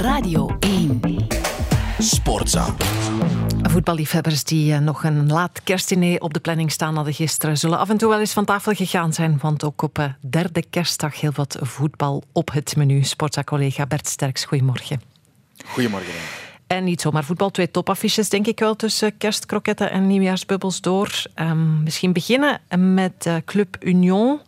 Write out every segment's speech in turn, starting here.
Radio 1. Sportza. Voetballiefhebbers die eh, nog een laat kerstdiner op de planning staan hadden gisteren, zullen af en toe wel eens van tafel gegaan zijn, want ook op eh, derde kerstdag heel wat voetbal op het menu. Sportza-collega Bert Sterks, goedemorgen. Goedemorgen. En niet zomaar voetbal, twee topaffiches denk ik wel tussen kerstkroketten en nieuwjaarsbubbels door. Um, misschien beginnen met Club Union.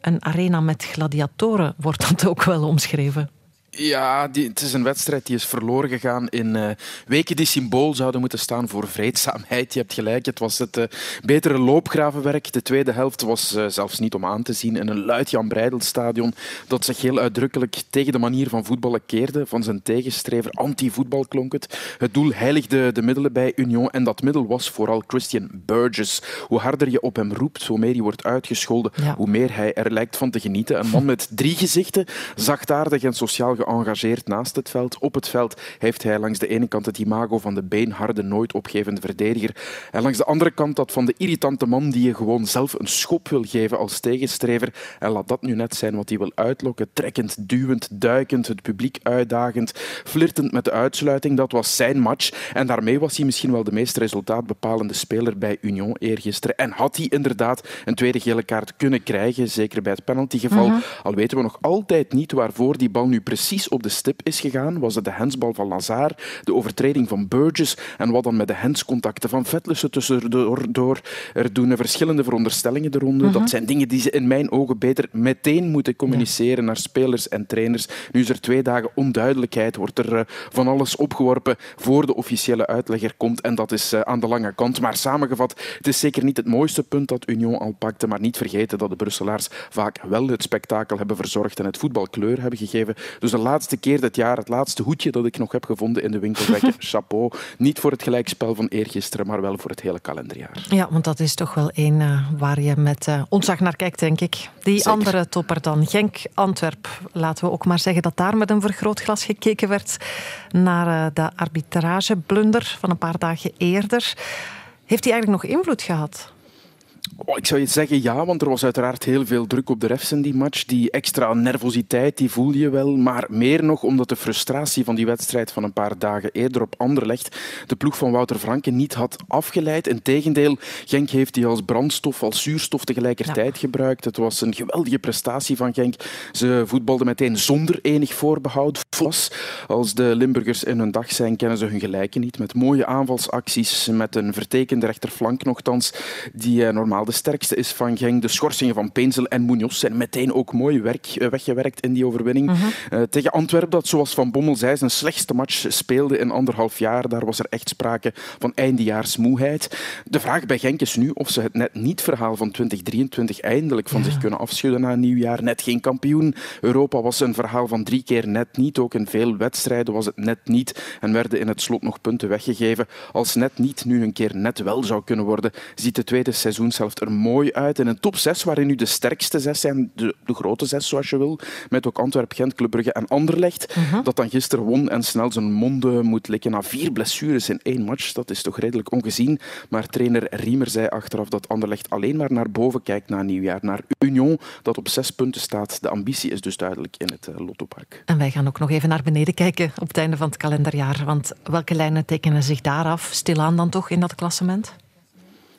Een arena met gladiatoren wordt dat ook wel omschreven. Ja, die, het is een wedstrijd die is verloren gegaan in uh, weken die symbool zouden moeten staan voor vreedzaamheid. Je hebt gelijk, het was het uh, betere loopgravenwerk. De tweede helft was uh, zelfs niet om aan te zien in een luid Jan Breidelstadion dat zich heel uitdrukkelijk tegen de manier van voetballen keerde. Van zijn tegenstrever, anti-voetbal klonk het. Het doel heiligde de middelen bij Union en dat middel was vooral Christian Burgess. Hoe harder je op hem roept, hoe meer hij wordt uitgescholden, ja. hoe meer hij er lijkt van te genieten. Een man met drie gezichten, zachtaardig en sociaal geëngageerd naast het veld. Op het veld heeft hij langs de ene kant het imago van de beenharde, nooit opgevende verdediger. En langs de andere kant dat van de irritante man die je gewoon zelf een schop wil geven als tegenstrever. En laat dat nu net zijn wat hij wil uitlokken. Trekkend, duwend, duikend, het publiek uitdagend, flirtend met de uitsluiting. Dat was zijn match. En daarmee was hij misschien wel de meest resultaatbepalende speler bij Union eergisteren. En had hij inderdaad een tweede gele kaart kunnen krijgen, zeker bij het penaltygeval. -huh. Al weten we nog altijd niet waarvoor die bal nu precies op de stip is gegaan. Was het de hensbal van Lazar, de overtreding van Burgess en wat dan met de henscontacten van Vetlussen tussendoor door. Er doen verschillende veronderstellingen de ronde. Uh -huh. Dat zijn dingen die ze in mijn ogen beter meteen moeten communiceren ja. naar spelers en trainers. Nu is er twee dagen onduidelijkheid, wordt er uh, van alles opgeworpen voor de officiële uitlegger komt en dat is uh, aan de lange kant. Maar samengevat, het is zeker niet het mooiste punt dat Union al pakte, maar niet vergeten dat de Brusselaars vaak wel het spektakel hebben verzorgd en het voetbal kleur hebben gegeven. Dus de laatste keer dit jaar, het laatste hoedje dat ik nog heb gevonden in de winkelwekken. Chapeau. Niet voor het gelijkspel van eergisteren, maar wel voor het hele kalenderjaar. Ja, want dat is toch wel één uh, waar je met uh, ontzag naar kijkt, denk ik. Die Zeker. andere topper dan. Genk-Antwerp. Laten we ook maar zeggen dat daar met een vergrootglas gekeken werd naar uh, de arbitrageblunder van een paar dagen eerder. Heeft die eigenlijk nog invloed gehad? Oh, ik zou je zeggen ja, want er was uiteraard heel veel druk op de refs in die match. Die extra nervositeit die voelde je wel, maar meer nog omdat de frustratie van die wedstrijd van een paar dagen eerder op Anderlecht de ploeg van Wouter Franke niet had afgeleid. Integendeel, Genk heeft die als brandstof, als zuurstof tegelijkertijd ja. gebruikt. Het was een geweldige prestatie van Genk. Ze voetbalden meteen zonder enig voorbehoud. Vos. Als de Limburgers in hun dag zijn, kennen ze hun gelijken niet. Met mooie aanvalsacties, met een vertekende rechterflank nogthans, die eh, de sterkste is van Genk. De schorsingen van Peenzel en Munoz zijn meteen ook mooi werk, weggewerkt in die overwinning. Uh -huh. uh, tegen Antwerpen, dat zoals Van Bommel zei, zijn slechtste match speelde in anderhalf jaar. Daar was er echt sprake van eindejaarsmoeheid. De vraag bij Genk is nu of ze het net niet-verhaal van 2023 eindelijk van ja. zich kunnen afschudden na een nieuwjaar. Net geen kampioen. Europa was een verhaal van drie keer net niet. Ook in veel wedstrijden was het net niet en werden in het slot nog punten weggegeven. Als net niet nu een keer net wel zou kunnen worden, ziet de tweede seizoenshelft er mooi uit. In een top 6, waarin nu de sterkste zes zijn, de, de grote zes zoals je wil, met ook Antwerp, Gent, Club Brugge en Anderlecht, uh -huh. dat dan gisteren won en snel zijn monden moet likken na vier blessures in één match. Dat is toch redelijk ongezien. Maar trainer Riemer zei achteraf dat Anderlecht alleen maar naar boven kijkt na nieuwjaar, naar Union, dat op zes punten staat. De ambitie is dus duidelijk in het uh, Lottopark. En wij gaan ook nog even naar beneden kijken op het einde van het kalenderjaar. Want welke lijnen tekenen zich daar af? Stilaan dan toch in dat klassement?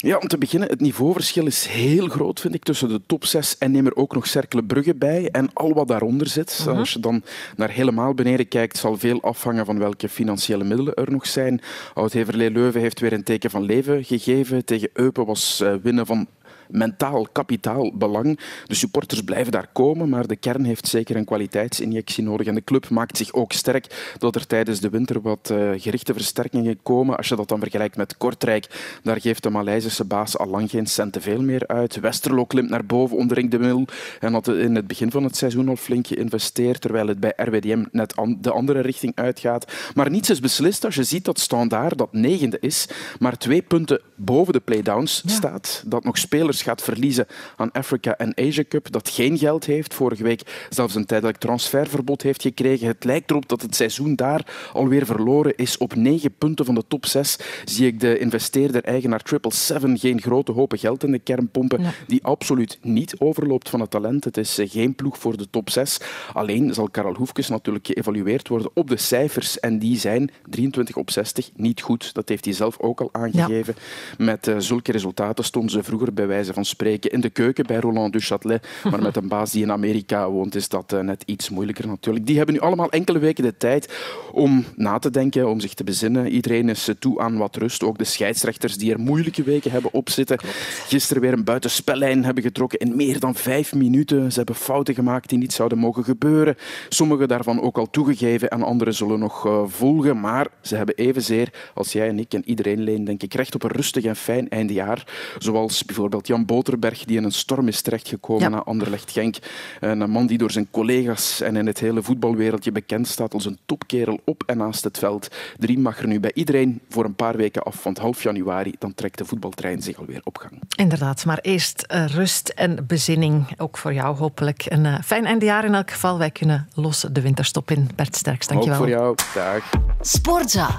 Ja, om te beginnen, het niveauverschil is heel groot, vind ik, tussen de top 6 en neem er ook nog Cercle Brugge bij en al wat daaronder zit. Uh -huh. Als je dan naar helemaal beneden kijkt, zal veel afhangen van welke financiële middelen er nog zijn. Oud-Heverlee Leuven heeft weer een teken van leven gegeven. Tegen Eupen was uh, winnen van mentaal kapitaal belang. De supporters blijven daar komen, maar de kern heeft zeker een kwaliteitsinjectie nodig. En de club maakt zich ook sterk dat er tijdens de winter wat uh, gerichte versterkingen komen. Als je dat dan vergelijkt met Kortrijk, daar geeft de Maleisische baas al lang geen cent te veel meer uit. Westerlo klimt naar boven onder de Mil en had in het begin van het seizoen al flink geïnvesteerd, terwijl het bij RWDM net de andere richting uitgaat. Maar niets is beslist als je ziet dat Standaard, dat negende is, maar twee punten boven de playdowns staat. Dat nog spelers gaat verliezen aan Africa en Asia Cup. Dat geen geld heeft. Vorige week zelfs een tijdelijk transferverbod heeft gekregen. Het lijkt erop dat het seizoen daar alweer verloren is. Op negen punten van de top zes zie ik de investeerder-eigenaar Triple Seven geen grote hopen geld in de kern pompen. Die absoluut niet overloopt van het talent. Het is eh, geen ploeg voor de top 6. Alleen zal Karel Hoefkes natuurlijk geëvalueerd worden op de cijfers. En die zijn 23 op 60 niet goed. Dat heeft hij zelf ook al aangegeven. Met uh, zulke resultaten stonden ze vroeger bij wijze van spreken in de keuken bij Roland Duchâtelet. Maar met een baas die in Amerika woont is dat uh, net iets moeilijker natuurlijk. Die hebben nu allemaal enkele weken de tijd om na te denken, om zich te bezinnen. Iedereen is toe aan wat rust. Ook de scheidsrechters die er moeilijke weken hebben opzitten. Gisteren weer een buitenspellijn hebben getrokken in meer dan vijf minuten. Ze hebben fouten gemaakt die niet zouden mogen gebeuren. Sommige daarvan ook al toegegeven en andere zullen nog uh, volgen. Maar ze hebben evenzeer als jij en ik en iedereen leen, denk ik, recht op een rustig en fijn eindejaar. Zoals bijvoorbeeld Jan Boterberg, die in een storm is terechtgekomen ja. naar Anderlecht-Genk. Een man die door zijn collega's en in het hele voetbalwereldje bekend staat als een topkerel op en naast het veld. De riem mag er nu bij iedereen voor een paar weken af, want half januari dan trekt de voetbaltrein zich alweer op gang. Inderdaad, maar eerst uh, rust en bezinning. Ook voor jou hopelijk. Een uh, fijn eindejaar in elk geval. Wij kunnen los de winterstop in. Bert Sterks, dankjewel. Ook voor jou. Dag. Sportza.